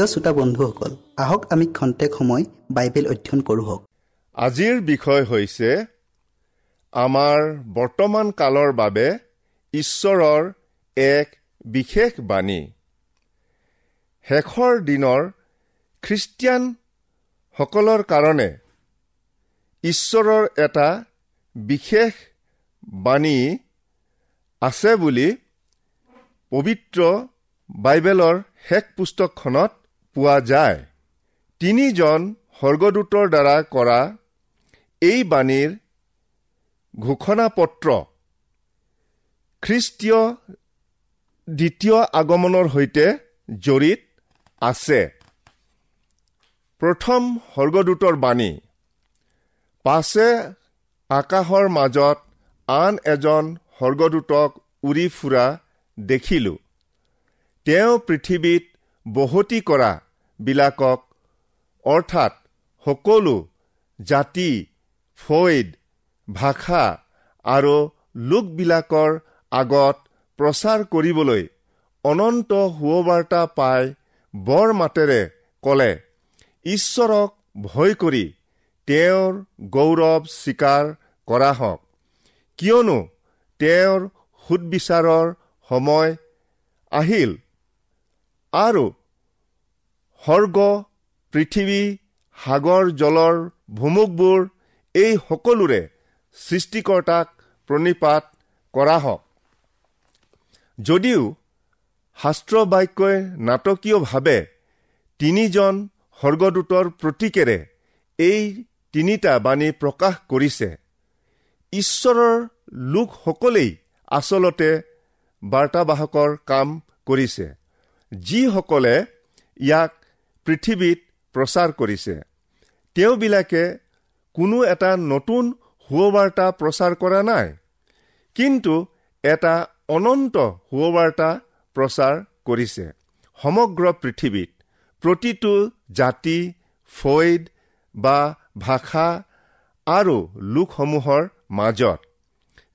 প্ৰিয় শ্ৰোতা বন্ধুসকল আহক আমি খন্তেক সময় বাইবেল অধ্যয়ন কৰোঁ আজিৰ বিষয় হৈছে আমাৰ বৰ্তমান কালৰ বাবে ঈশ্বৰৰ এক বিশেষ বাণী। শেষৰ দিনৰ খ্ৰীষ্টিয়ানসকলৰ কাৰণে ঈশ্বৰৰ এটা বিশেষ বাণী আছে বুলি পবিত্ৰ বাইবেলৰ শেষ পুস্তকখনত পোৱা যায়। তিনিজন স্বৰ্গদূতৰ দ্বাৰা কৰা এই বাণীৰ ঘোষণা পত্ৰ খ্ৰীষ্টীয় দ্বিতীয় আগমনৰ সৈতে জড়িত আছে। প্ৰথম স্বৰ্গদূতৰ বাণী পাছে আকাশৰ মাজত আন এজন স্বৰ্গদূতক উৰি ফুৰা দেখিলোঁ। তেওঁ পৃথিৱীত বসতি কৰা বিলাকক অৰ্থাৎ সকলো জাতি ফৈদ ভাষা আৰু লোকবিলাকৰ আগত প্ৰচাৰ কৰিবলৈ অনন্ত সুবাৰ্তা পাই বৰ মাতেৰে ক'লে ঈশ্বৰক ভয় কৰি তেওঁৰ গৌৰৱ স্বীকাৰ কৰা হওক। কিয়নো তেওঁৰ সুদবিচাৰৰ সময় আহিল আৰু স্বৰ্গ পৃথিৱী সাগৰ জলৰ ভুমুকবোৰ এই সকলোৰে সৃষ্টিকৰ্তাক প্ৰণিপাত কৰা হওক। যদিও শাস্ত্ৰ বাক্যই নাটকীয়ভাৱে তিনিজন স্বৰ্গদূতৰ প্ৰতীকেৰে এই তিনিটা বাণী প্ৰকাশ কৰিছে ঈশ্বৰৰ লোকসকলেই আচলতে বাৰ্তাবাহকৰ কাম কৰিছে। যিসকলে ইয়াক পৃথিৱীত প্ৰচাৰ কৰিছে তেওঁবিলাকে কোনো এটা নতুন সুবাৰ্তা প্ৰচাৰ কৰা নাই কিন্তু এটা অনন্ত সুবাৰ্তা প্ৰচাৰ কৰিছে। সমগ্ৰ পৃথিৱীত প্ৰতিটো জাতি ফৈদ বা ভাষা আৰু লোকসমূহৰ মাজত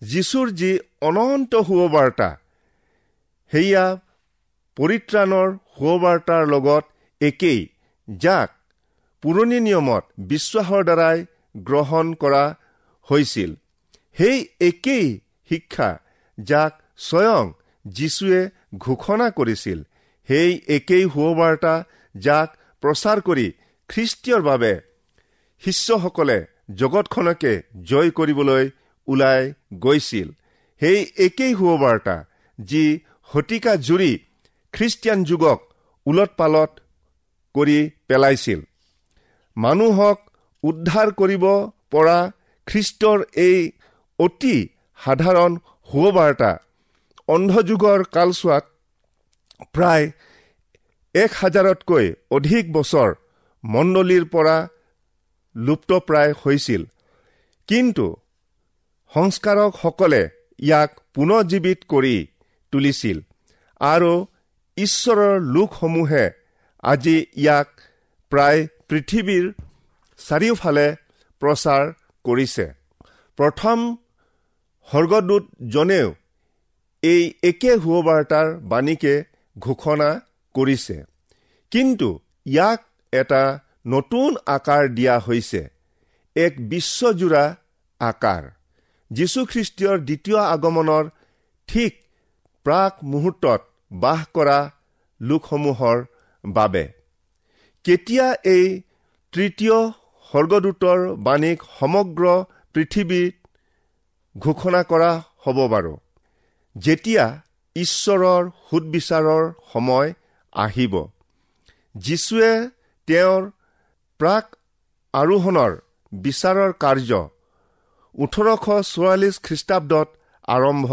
যীশুৰ যি অনন্ত সুবাৰ্তা সেয়া পৰিত্ৰাণৰ সুবাৰ্তাৰ লগত একেই যাক পুৰণি নিয়মত বিশ্বাসৰ দ্বাৰাই গ্ৰহণ কৰা হৈছিল। সেই একেই শিক্ষা যাক স্বয়ং যীশুৱে ঘোষণা কৰিছিল। সেই একেই সুবাৰ্তা যাক প্ৰচাৰ কৰি খ্ৰীষ্টীয়ৰ বাবে শিষ্যসকলে জগতখনকে জয় কৰিবলৈ ওলাই গৈছিল। সেই একেই সুবাৰ্তা যি শতিকা জুৰি খ্ৰীষ্টিয়ান যুগক ওলট পালট কৰি পেলাইছিল। মানুহক উদ্ধাৰ কৰিব পৰা খ্ৰীষ্টৰ এই অতি সাধাৰণ সুবাৰ্তা অন্ধযুগৰ কালচোৱাত প্ৰায় এক হাজাৰতকৈ অধিক বছৰ মণ্ডলীৰ পৰা লুপ্তপ্ৰায় হৈছিল। কিন্তু সংস্কাৰকসকলে ইয়াক পুনৰ্জীৱিত কৰি তুলিছিল আৰু ঈশ্বৰৰ লোকসমূহে আজি ইয়াক প্ৰায় পৃথিৱীৰ চাৰিওফালে প্ৰচাৰ কৰিছে। প্ৰথম স্বৰ্গদূতজনেও এই একে সুবাৰ্তাৰ বাণীকে ঘোষণা কৰিছে। কিন্তু ইয়াক এটা নতুন আকাৰ দিয়া হৈছে এক বিশ্বজোৰা আকাৰ। যীশুখ্ৰীষ্টীয়ৰ দ্বিতীয় আগমনৰ ঠিক প্ৰাক মুহূৰ্তত বাস কৰা লোকসমূহৰ বাবে। কেতিয়া এই তৃতীয় স্বৰ্গদূতৰ বাণীক সমগ্ৰ পৃথিৱীত ঘোষণা কৰা হ'ব বাৰু? যেতিয়া ঈশ্বৰৰ সুদবিচাৰৰ সময় আহিব যীশুৱে তেওঁৰ প্ৰাক আৰোহণৰ বিচাৰৰ কাৰ্য ওঠৰশ চৌৰাল্লিছ খ্ৰীষ্টাব্দত আৰম্ভ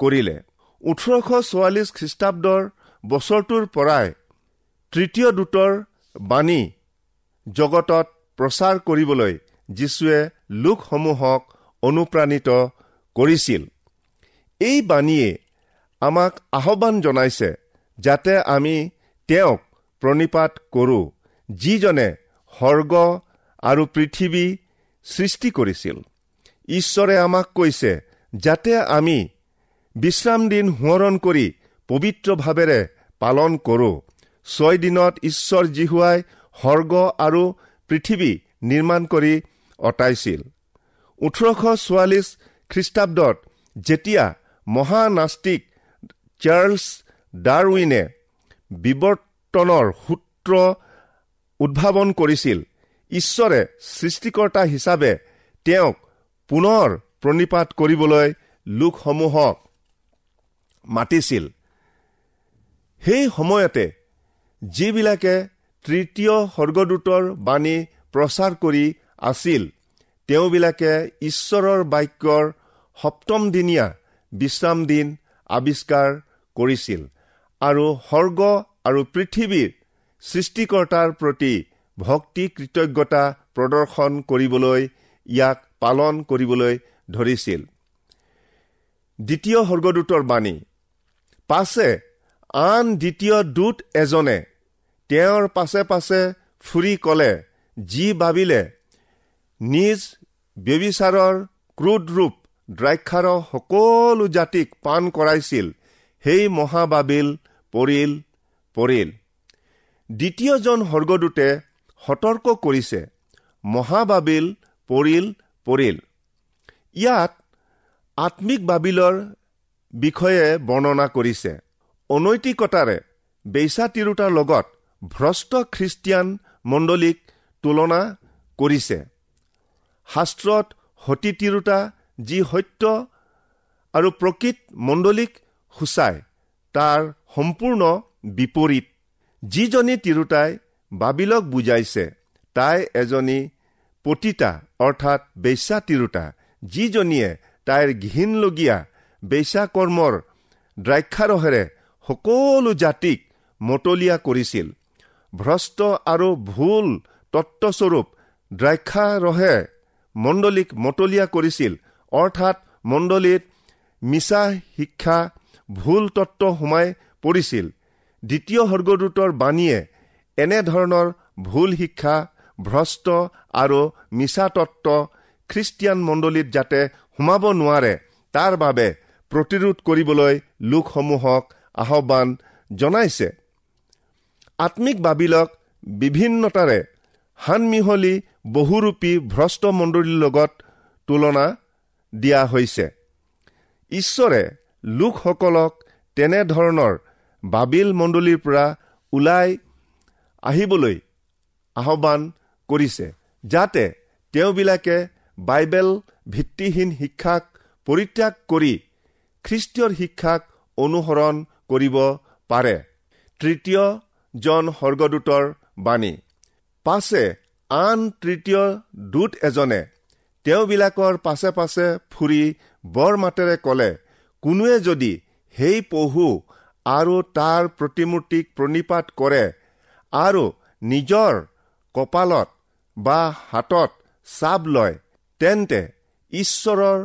কৰিলে। ওঠৰশ চৌৰাল্লিছ খ্ৰীষ্টাব্দৰ বছৰটোৰ পৰাই তৃতীয় দূতৰ বাণী জগতত প্ৰচাৰ কৰিবলৈ যীশুৱে লোকসমূহক অনুপ্ৰাণিত কৰিছিল। এই বাণীয়ে আমাক আহ্বান জনাইছে যাতে আমি তেওঁক প্ৰণিপাত কৰোঁ যিজনে স্বৰ্গ আৰু পৃথিৱী সৃষ্টি কৰিছিল। ঈশ্বৰে আমাক কৈছে যাতে আমি বিশ্ৰাম দিন সোঁৱৰণ কৰি পবিত্ৰ ভাৱেৰে পালন কৰোঁ। ছয় দিনত ঈশ্বৰ জিহুৱাই সৰ্গ আৰু পৃথিৱী নিৰ্মাণ কৰি অটাইছিল ওঠৰশ চৌৱাল্লিছ খ্ৰীষ্টাব্দত যেতিয়া মহানাস্তিক চাৰ্লছ ডাৰউইনে বিৱৰ্তনৰ সূত্ৰ উদ্ভাৱন কৰিছিল ঈশ্বৰে সৃষ্টিকৰ্তা হিচাপে তেওঁক পুনৰ প্ৰণিপাত কৰিবলৈ লোকসমূহক মাতিছিল। সেই সময়তে যিবিলাকে তৃতীয় স্বৰ্গদূতৰ বাণী প্ৰচাৰ কৰি আছিল তেওঁবিলাকে ঈশ্বৰৰ বাক্যৰ সপ্তম দিনীয়া বিশ্ৰাম দিন আৱিষ্কাৰ কৰিছিল আৰু স্বৰ্গ আৰু পৃথিৱীৰ সৃষ্টিকৰ্তাৰ প্ৰতি ভক্তি কৃতজ্ঞতা প্ৰদৰ্শন কৰিবলৈ ইয়াক পালন কৰিবলৈ ধৰিছিল। দ্বিতীয় স্বৰ্গদূতৰ বাণী পাছে আন দ্বিতীয় দূত এজনে তেওঁৰ পাছে পাছে ফুৰি কলে যি ভাবিলে নিজ ব্যবিচাৰৰ ক্ৰোধ ৰূপ দ্ৰাক্ষাৰ সকলো জাতিক পাণ কৰাইছিল সেই মহাবাবিল পৰিল পৰিল। দ্বিতীয়জন স্বৰ্গদূতে সতৰ্ক কৰিছে মহাবাবিল পৰিল পৰিল। ইয়াত আত্মিক বাবিলৰ বিষয়ে বৰ্ণনা কৰিছে। অনৈতিকতাৰে বেইচা তিৰোতাৰ লগত ভ্ৰষ্ট খ্ৰীষ্টিয়ান মণ্ডলীক তুলনা কৰিছে। শাস্ত্ৰত সতী তিৰোতা যি সত্য আৰু প্ৰকৃত মণ্ডলীক সূচায় তাৰ সম্পূৰ্ণ বিপৰীত। যিজনী তিৰোতাই বাবিলক বুজাইছে তাই এজনী পতিতা অৰ্থাৎ বেশ্যা তিৰোতা। যিজনীয়ে তাইৰ ঘীনলগীয়া বেশ্যা কৰ্মৰ দ্ৰাক্ষাৰহেৰে সকলো জাতিক মতলীয়া কৰিছিল। ভ্ৰষ্ট আৰু ভুল তত্বস্বৰূপ দ্ৰাক্ষাৰহে মণ্ডলীক মতলীয়া কৰিছিল অৰ্থাৎ মণ্ডলীত মিছা শিক্ষা ভুল তত্ত্ব সোমাই পৰিছিল। দ্বিতীয় স্বৰ্গদূতৰ বাণীয়ে এনেধৰণৰ ভুল শিক্ষা ভ্ৰষ্ট আৰু মিছা তত্ত্ব খ্ৰীষ্টিয়ান মণ্ডলীত যাতে সোমাব নোৱাৰে তাৰ বাবে প্ৰতিৰোধ কৰিবলৈ লোকসমূহক আহ্বান জনাইছে। আত্মিক বাবিলক বিভিন্নতাৰে সানমিহলি বহুৰূপী ভ্ৰষ্ট মণ্ডলীৰ লগত তুলনা দিয়া হৈছে। ঈশ্বৰে লোকসকলক তেনেধৰণৰ বাবিল মণ্ডলীৰ পৰা ওলাই আহিবলৈ আহ্বান কৰিছে যাতে তেওঁবিলাকে বাইবেল ভিত্তিহীন শিক্ষাক পৰিত্যাগ কৰি খ্ৰীষ্টীয় শিক্ষাক অনুসৰণ কৰিব পাৰে। তৃতীয়জন স্বৰ্গদূতৰ বাণী। পাছে আন তৃতীয় দূত এজনে তেওঁবিলাকৰ পাছে পাছে ফুৰি বৰ মাতেৰে কলে কোনোৱে যদি সেই পহু আৰু তাৰ প্ৰতিমূৰ্তিক প্ৰণিপাত কৰে আৰু নিজৰ কপালত বা হাতত চাপ লয় তেন্তে ঈশ্বৰৰ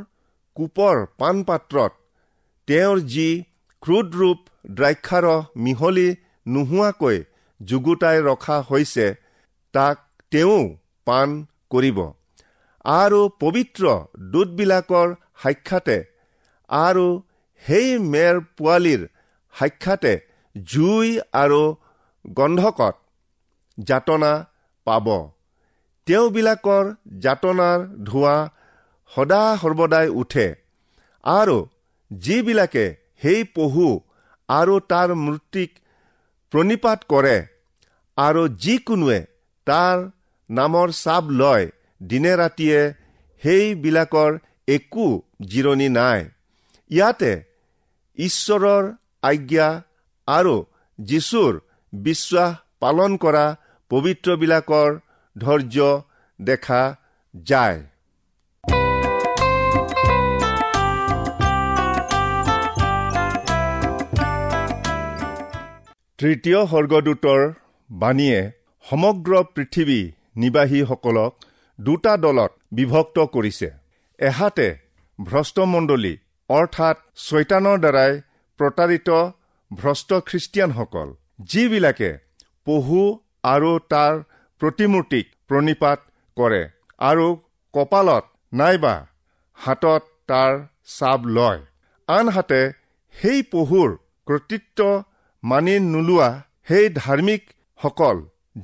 কোপৰ পাণপাত্ৰত তেওঁৰ যি ক্ৰোধৰূপ দ্ৰাক্ষাৰস মিহলি নোহোৱাকৈ যুগুতাই ৰখা হৈছে তাক তেওঁ পাণ কৰিব। আৰু পবিত্ৰ দূতবিলাকৰ সাক্ষাতে আৰু সেই মেৰ পোৱালীৰ সাক্ষাতে জুই আৰু গন্ধকত যাতনা পাব। তেওঁবিলাকৰ যাতনাৰ ধোঁৱা সদা সৰ্বদাই উঠে। আৰু যিবিলাকে সেই পহু আৰু তাৰ মূৰ্তিক প্ৰণিপাত কৰে আৰু যিকোনোৱে তাৰ নামৰ চাপ লয় দিনে ৰাতিয়ে সেইবিলাকৰ একো জিৰণি নাই। ইয়াতে ঈশ্বৰৰ আজ্ঞা আৰু যীশুৰ বিশ্বাস পালন কৰা পবিত্ৰবিলাকৰ ধৈৰ্য দেখা যায়। তৃতীয় স্বৰ্গদূতৰ বাণীয়ে সমগ্ৰ পৃথিৱী নিবাসীসকলক দুটা দলত বিভক্ত কৰিছে। এহাতে ভ্ৰষ্টমণ্ডলী অৰ্থাৎ চৈতানৰ দ্বাৰাই প্ৰতাৰিত ভ্ৰষ্ট খ্ৰীষ্টিয়ানসকল যিবিলাকে পহু আৰু তাৰ প্ৰতিমূৰ্তিক প্ৰণিপাত কৰে আৰু কপালত নাইবা হাতত তাৰ চাপ লয়। আনহাতে সেই পহুৰ কৰ্তৃত্ব মানি নোলোৱা সেই ধাৰ্মিকসকল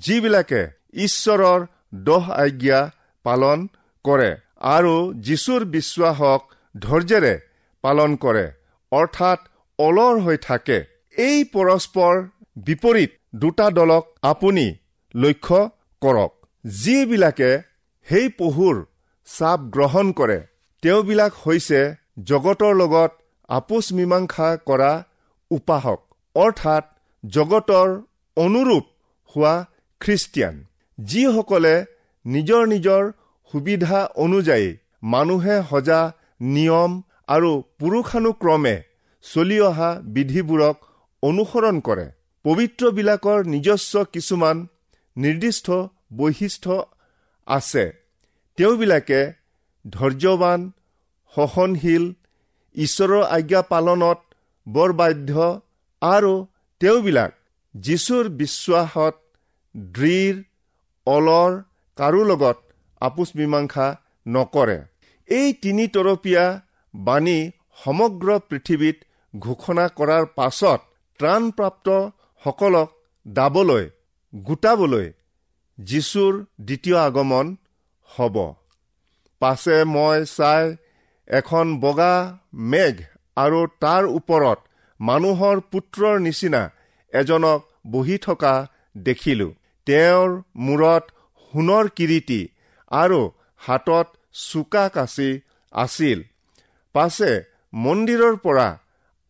যিবিলাকে ঈশ্বৰৰ দহ আজ্ঞা পালন কৰে আৰু যীশুৰ বিশ্বাসক ধৈৰ্যেৰে পালন কৰে অৰ্থাৎ অলৰ হৈ থাকে। এই পৰস্পৰ বিপৰীত দুটা দলক আপুনি লক্ষ্য কৰক। যিবিলাকে সেই পহুৰ চাপ গ্ৰহণ কৰে তেওঁবিলাক হৈছে জগতৰ লগত আপোচ মীমাংসা কৰা উপাসক। অৰ্থাৎ জগতৰ অনুৰূপ হোৱা খ্ৰীষ্টিয়ান যিসকলে নিজৰ নিজৰ সুবিধা অনুযায়ী মানুহে সজা নিয়ম আৰু পুৰুষানুক্ৰমে চলি অহা বিধিবোৰক অনুসৰণ কৰে। পবিত্ৰবিলাকৰ নিজস্ব কিছুমান নিৰ্দিষ্ট বৈশিষ্ট্য আছে। তেওঁবিলাকে ধৈৰ্যৱান সহনশীল ঈশ্বৰৰ আজ্ঞা পালনত বৰ বাধ্য আৰু তেওঁবিলাক যীশুৰ বিশ্বাসত দৃঢ় অলৰ কাৰো লগত আপোচ মীমাংসা নকৰে। এই তিনিতৰপীয়া বাণী সমগ্ৰ পৃথিৱীত ঘোষণা কৰাৰ পাছত ত্ৰাণপ্ৰাপ্তসকলক দাবলৈ গোটাবলৈ যীশুৰ দ্বিতীয় আগমন হ'ব। পাছে মই চাই এখন বগা মেঘ আৰু তাৰ ওপৰত মানুহৰ পুত্ৰৰ নিচিনা এজনক বহি থকা দেখিলো। তেওঁৰ মূৰত সোণৰ কিৰিটি আৰু হাতত চোকা কাচি আছিল। পাছে মন্দিৰৰ পৰা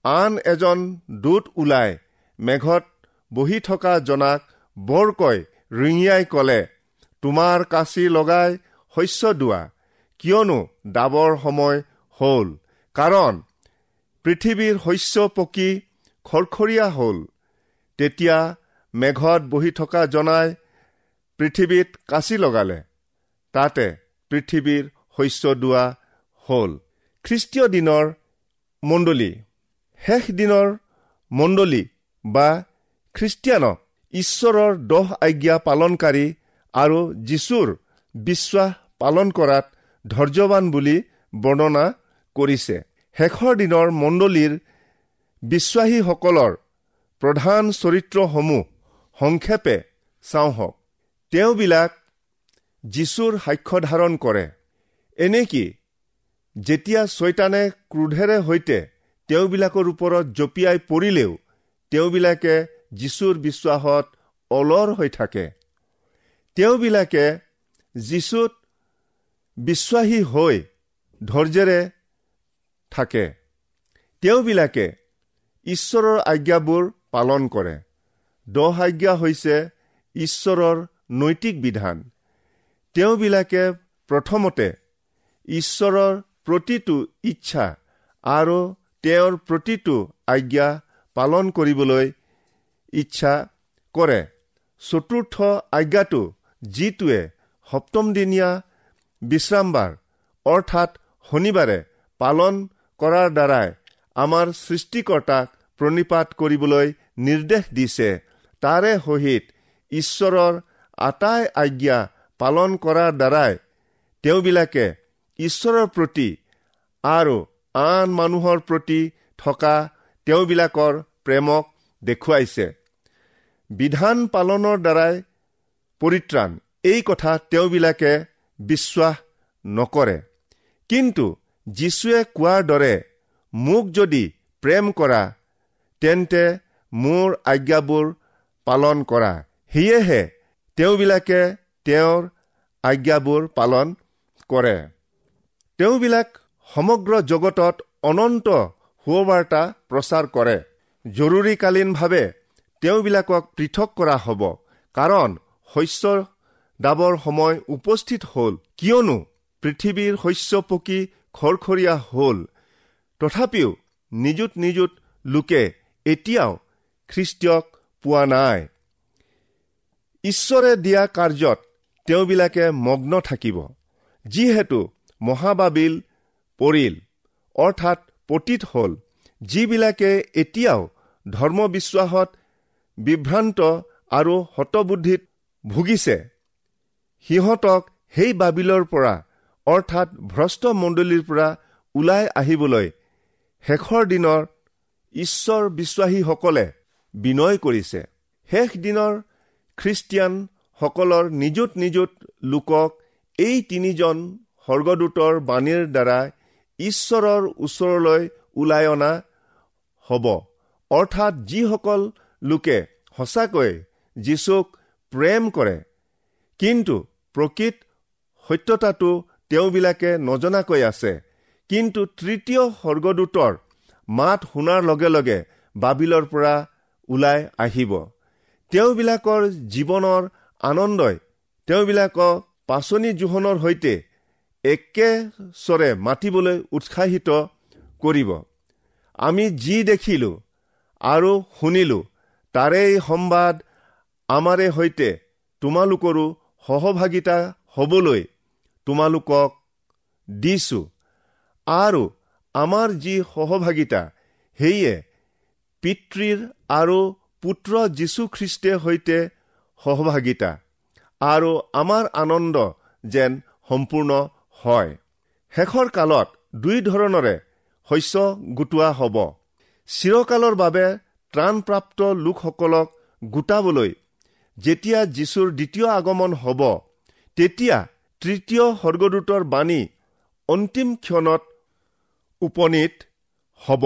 আন এজন দূত ওলাই মেঘত বহি থকা জনাক বৰকৈ ৰিঙিয়াই কলে তোমাৰ কাচি লগাই শস্য দোৱা। কিয়নো ডাবৰ সময় হ'ল। কাৰণ পৃথিৱীৰ শস্য পকি খৰখৰীয়া হ'ল তেতিয়া মেঘত বহি থকা জনাই পৃথিৱীত কাচি লগালে। তাতে পৃথিৱীৰ শস্য দোৱা হ'ল। খ্ৰীষ্টীয় দিনৰ মণ্ডলী। শেষ দিনৰ মণ্ডলী বা খ্ৰীষ্টিয়ানক ঈশ্বৰৰ দহ আজ্ঞা পালনকাৰী আৰু যীশুৰ বিশ্বাস পালন কৰাত ধৈৰ্যৱান বুলি বৰ্ণনা কৰিছে। শেষৰ দিনৰ মণ্ডলীৰ বিশ্বাসীসকলৰ প্ৰধান চৰিত্ৰসমূহ সংক্ষেপে চাওঁহক তেওঁবিলাক যীশুৰ সাক্ষ্য ধাৰণ কৰে। এনেকি যেতিয়া ছয়তানে ক্ৰোধেৰে সৈতে তেওঁবিলাকৰ ওপৰত জঁপিয়াই পৰিলেও তেওঁবিলাকে যীশুৰ বিশ্বাসত অলৰ হৈ থাকে। তেওঁবিলাকে যীশুত বিশ্বাসী হৈ ধৈৰ্যেৰে থাকে। তেওঁবিলাকে ঈশ্বৰৰ আজ্ঞাবোৰ পালন কৰে। দহ আজ্ঞা হৈছে ঈশ্বৰৰ নৈতিক বিধান। তেওঁবিলাকে প্ৰথমতে ঈশ্বৰৰ প্ৰতিটো ইচ্ছা আৰু তেওঁৰ প্ৰতিটো আজ্ঞা পালন কৰিবলৈ ইচ্ছা কৰে। চতুৰ্থ আজ্ঞাটো যিটোৱে সপ্তমদিনীয়া বিশ্ৰামবাৰ অৰ্থাৎ শনিবাৰে পালন কৰাৰ দ্বাৰাই আমাৰ সৃষ্টিকৰ্তাক প্ৰণিপাত কৰিবলৈ নিৰ্দেশ দিছে। তাৰে সহিত ঈশ্বৰৰ আটাই আজ্ঞা পালন কৰাৰ দ্বাৰাই তেওঁবিলাকে ঈশ্বৰৰ প্ৰতি আৰু আন মানুহৰ প্ৰতি থকা তেওঁবিলাকৰ প্ৰেমক দেখুৱাইছে। বিধান পালনৰ দ্বাৰাই পৰিত্ৰাণ এই কথা তেওঁবিলাকে বিশ্বাস নকৰে। কিন্তু যীশুৱে কোৱাৰ দৰে মোক যদি প্ৰেম কৰা তেন্তে মোৰ আজ্ঞাবোৰ পালন কৰা। সেয়েহে তেওঁবিলাকে তেওঁৰ আজ্ঞাবোৰ পালন কৰে। তেওঁবিলাক সমগ্ৰ জগতত অনন্ত সুবাৰ্তা প্ৰচাৰ কৰে। জৰুৰীকালীনভাৱে তেওঁবিলাকক পৃথক কৰা হ'ব কাৰণ শস্যৰ ডাবৰ সময় উপস্থিত হ'ল। কিয়নো পৃথিৱীৰ শস্য পকি খৰখৰীয়া হ'ল। তথাপিও নিযুত নিযুত লোকে এতিয়াও খ্ৰীষ্টিয়ক পোৱা নাই। ঈশ্বৰে দিয়া কাৰ্যত তেওঁবিলাকে মগ্ন থাকিব যিহেতু মহাবাবিল পৰিল অৰ্থাৎ পতীত হ'ল যিবিলাকে এতিয়াও ধৰ্মবিশ্বাসত বিভ্ৰান্ত আৰু হতবুদ্ধিত ভুগিছে। সিহঁতক সেই বাবিলৰ পৰা অৰ্থাৎ ভ্ৰষ্ট মণ্ডলীৰ পৰা ওলাই আহিবলৈ শেষৰ দিনৰ ঈশ্বৰ বিশ্বাসীসকলে বিনয় কৰিছে। শেষ দিনৰ খ্ৰীষ্টিয়ানসকলৰ নিযুত নিযুত লোকক এই তিনিজন স্বৰ্গদূতৰ বাণীৰ দ্বাৰা ঈশ্বৰৰ ওচৰলৈ ওলাই অনা হ'ব। অৰ্থাৎ যিসকল লোকে সঁচাকৈ যীশুক প্ৰেম কৰে কিন্তু প্ৰকৃত সত্যতাটো তেওঁবিলাকে নজনাকৈ আছে। কিন্তু তৃতীয় স্বৰ্গদূতৰ মাত শুনাৰ লগে লগে বাবিলৰ পৰা ওলাই আহিব। তেওঁবিলাকৰ জীৱনৰ আনন্দই তেওঁবিলাকক পাচনি জোহনৰ সৈতে একেস্বৰে মাতিবলৈ উৎসাহিত কৰিব। আমি যি দেখিলোঁ আৰু শুনিলোঁ তাৰেই সম্বাদ আমাৰে সৈতে তোমালোকৰো সহভাগিতা হ'বলৈ তোমালোকক দিছোঁ। আৰু আমাৰ যি সহভাগিতা সেয়ে পিতৃৰ আৰু পুত্ৰ যীশুখ্ৰীষ্টে সৈতে সহভাগিতা আৰু আমাৰ আনন্দ যেন সম্পূৰ্ণ হয়। শেষৰ কালত দুই ধৰণৰে শস্য গোটোৱা হ'ব। চিৰকালৰ বাবে ত্ৰাণপ্ৰাপ্ত লোকসকলক গোটাবলৈ যেতিয়া যীশুৰ দ্বিতীয় আগমন হ'ব তেতিয়া তৃতীয় স্বৰ্গদূতৰ বাণী অন্তিম ক্ষণত উপনীত হ'ব।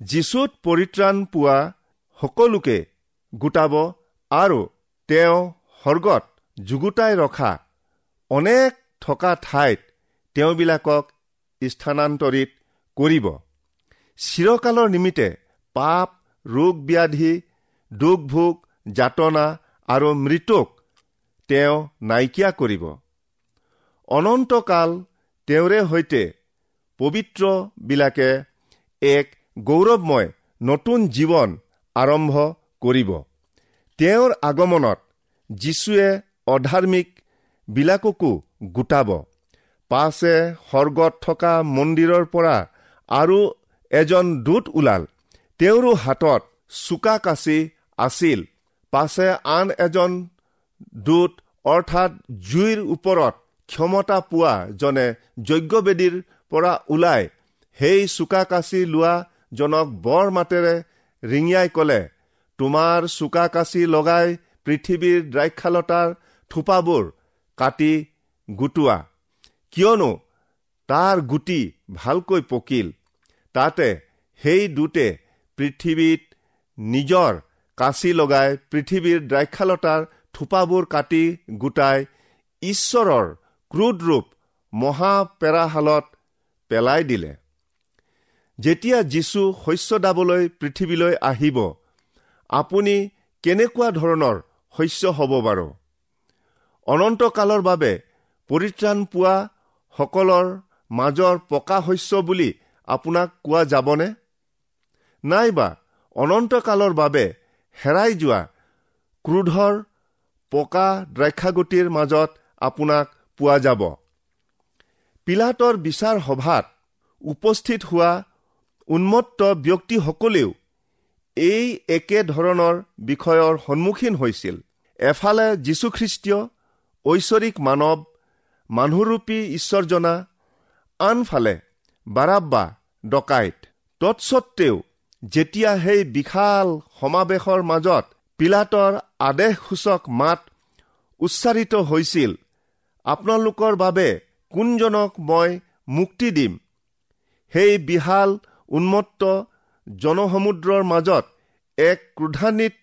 যীশুত পৰিত্ৰাণ পোৱা সকলোকে গোটাব আৰু তেওঁ স্বৰ্গত যুগুতাই ৰখা অনেক থকা ঠাইত তেওঁবিলাকক স্থানান্তৰিত কৰিব। চিৰকালৰ নিমিত্তে পাপ ৰোগ ব্যাধি দুখ ভোগ যাতনা আৰু মৃত্যুক তেওঁ নাইকিয়া কৰিব। অনন্তকাল তেওঁৰে সৈতে পবিত্ৰবিলাকে এক গৌৰৱময় নতুন জীৱন আৰম্ভ কৰিব। তেওঁৰ আগমনত যীশুৱে অধাৰ্মিকবিলাককো গোটাব। পাছে স্বৰ্গত থকা মন্দিৰৰ পৰা আৰু এজন দূত ওলাল। তেওঁৰো হাতত চোকা কাচি আছিল। পাছে আন এজন দূত অৰ্থাৎ জুইৰ ওপৰত ক্ষমতা পোৱা জনে যজ্ঞবেদীৰ পৰা ওলাই সেই চোকা কাচি লোৱা জনক বৰ মাতেৰে ৰিঙিয়াই কলে তোমাৰ চোকা কাচি লগাই পৃথিৱীৰ দ্ৰাক্ষালতাৰ থোপাবোৰ কাটি গোটোৱা। কিয়নো তাৰ গুটি ভালকৈ পকিল। তাতে সেই দুটে পৃথিৱীত নিজৰ কাচি লগাই পৃথিৱীৰ দ্ৰাক্ষালতাৰ থোপাবোৰ কাটি গোটাই ঈশ্বৰৰ ক্ৰোধৰূপ মহাপেৰাশালত পেলাই দিলে। যেতিয়া যীশু শস্য দাবলৈ পৃথিৱীলৈ আহিব আপুনি কেনেকুৱা ধৰণৰ শস্য হ'ব বাৰু? অনন্তকালৰ বাবে পৰিত্ৰাণ পোৱা সকলৰ মাজৰ পকা শস্য বুলি আপোনাক কোৱা যাবনে? নাইবা অনন্তকালৰ বাবে হেৰাই যোৱা ক্ৰোধৰ পকা দ্ৰাক্ষাগুটিৰ মাজত আপোনাক পোৱা যাব। পিলাতৰ বিচাৰ সভাত উপস্থিত হোৱা উন্মত্ত ব্যক্তিসকলেও এই একে ধৰণৰ বিষয়ৰ সন্মুখীন হৈছিল। এফালে যীশুখ্ৰীষ্টীয় ঐশ্বৰিক মানৱ মানুহৰূপী ঈশ্বৰজনা আনফালে বাৰাব্বা ডকাইত। তৎসত্বেও যেতিয়া সেই বিশাল সমাৱেশৰ মাজত পিলাতৰ আদেশসূচক মাত উচ্চাৰিত হৈছিল আপোনালোকৰ বাবে কোনজনক মই মুক্তি দিম? সেই বিশাল উন্মত্ত জনসমুদ্ৰৰ মাজত এক ক্ৰোধান্বিত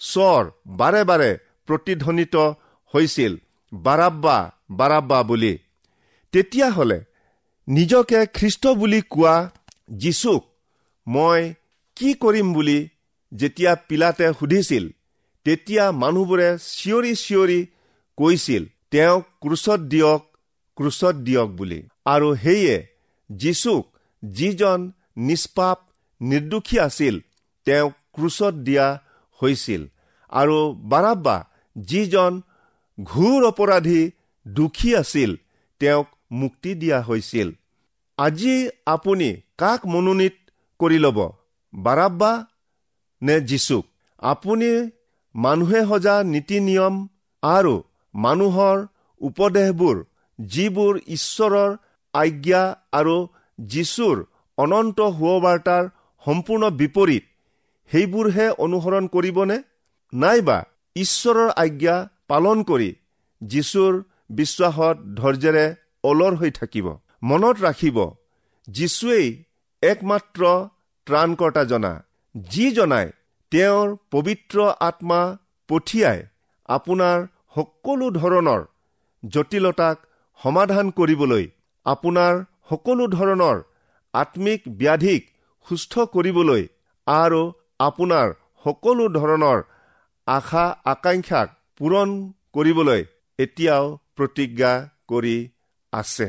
স্বৰ বাৰে বাৰে প্ৰতিধ্বনিত হৈছিল। বাৰাব্বা বাৰাব্বা বুলি। তেতিয়াহ'লে নিজকে খ্ৰীষ্ট বুলি কোৱা যীচুক মই কি কৰিম বুলি যেতিয়া পিলাতে সুধিছিল তেতিয়া মানুহবোৰে চিঞৰি চিঞৰি কৈছিল তেওঁক ক্ৰুচত দিয়ক ক্ৰুচত দিয়ক বুলি। আৰু সেয়ে যীচুক যিজন নিষ্পাপ নিৰ্দোষী আছিল তেওঁক ক্ৰুচত দিয়া হৈছিল। আৰু বাৰাব্বা যিজন ঘোৰ অপৰাধী দুখী আছিল তেওঁক মুক্তি দিয়া হৈছিল। আজি আপুনি কাক মনোনীত কৰি ল'ব বাৰাব্বা নে যীচুক আপুনি মানুহে সজা নীতি নিয়ম আৰু মানুহৰ উপদেশবোৰ যিবোৰ ঈশ্বৰৰ আজ্ঞা আৰু যীশুৰ অনন্ত সুবাৰ্তাৰ সম্পূৰ্ণ বিপৰীত সেইবোৰহে অনুসৰণ কৰিবনে? নাইবা ঈশ্বৰৰ আজ্ঞা পালন কৰি যীশুৰ বিশ্বাসত ধৈৰ্যেৰে অলৰ হৈ থাকিব। মনত ৰাখিব যীশুৱেই একমাত্ৰ ত্ৰাণকৰ্তা জনা যি জনাই তেওঁৰ পবিত্ৰ আত্মা পঠিয়াই আপোনাৰ সকলো ধৰণৰ জটিলতাক সমাধান কৰিবলৈ আপোনাৰ সকলো ধৰণৰ আত্মিক ব্যাধিক সুস্থ কৰিবলৈ আৰু আপোনাৰ সকলো ধৰণৰ আশা আকাংক্ষাক পূৰণ কৰিবলৈ এতিয়াও প্ৰতিজ্ঞা কৰি আছে।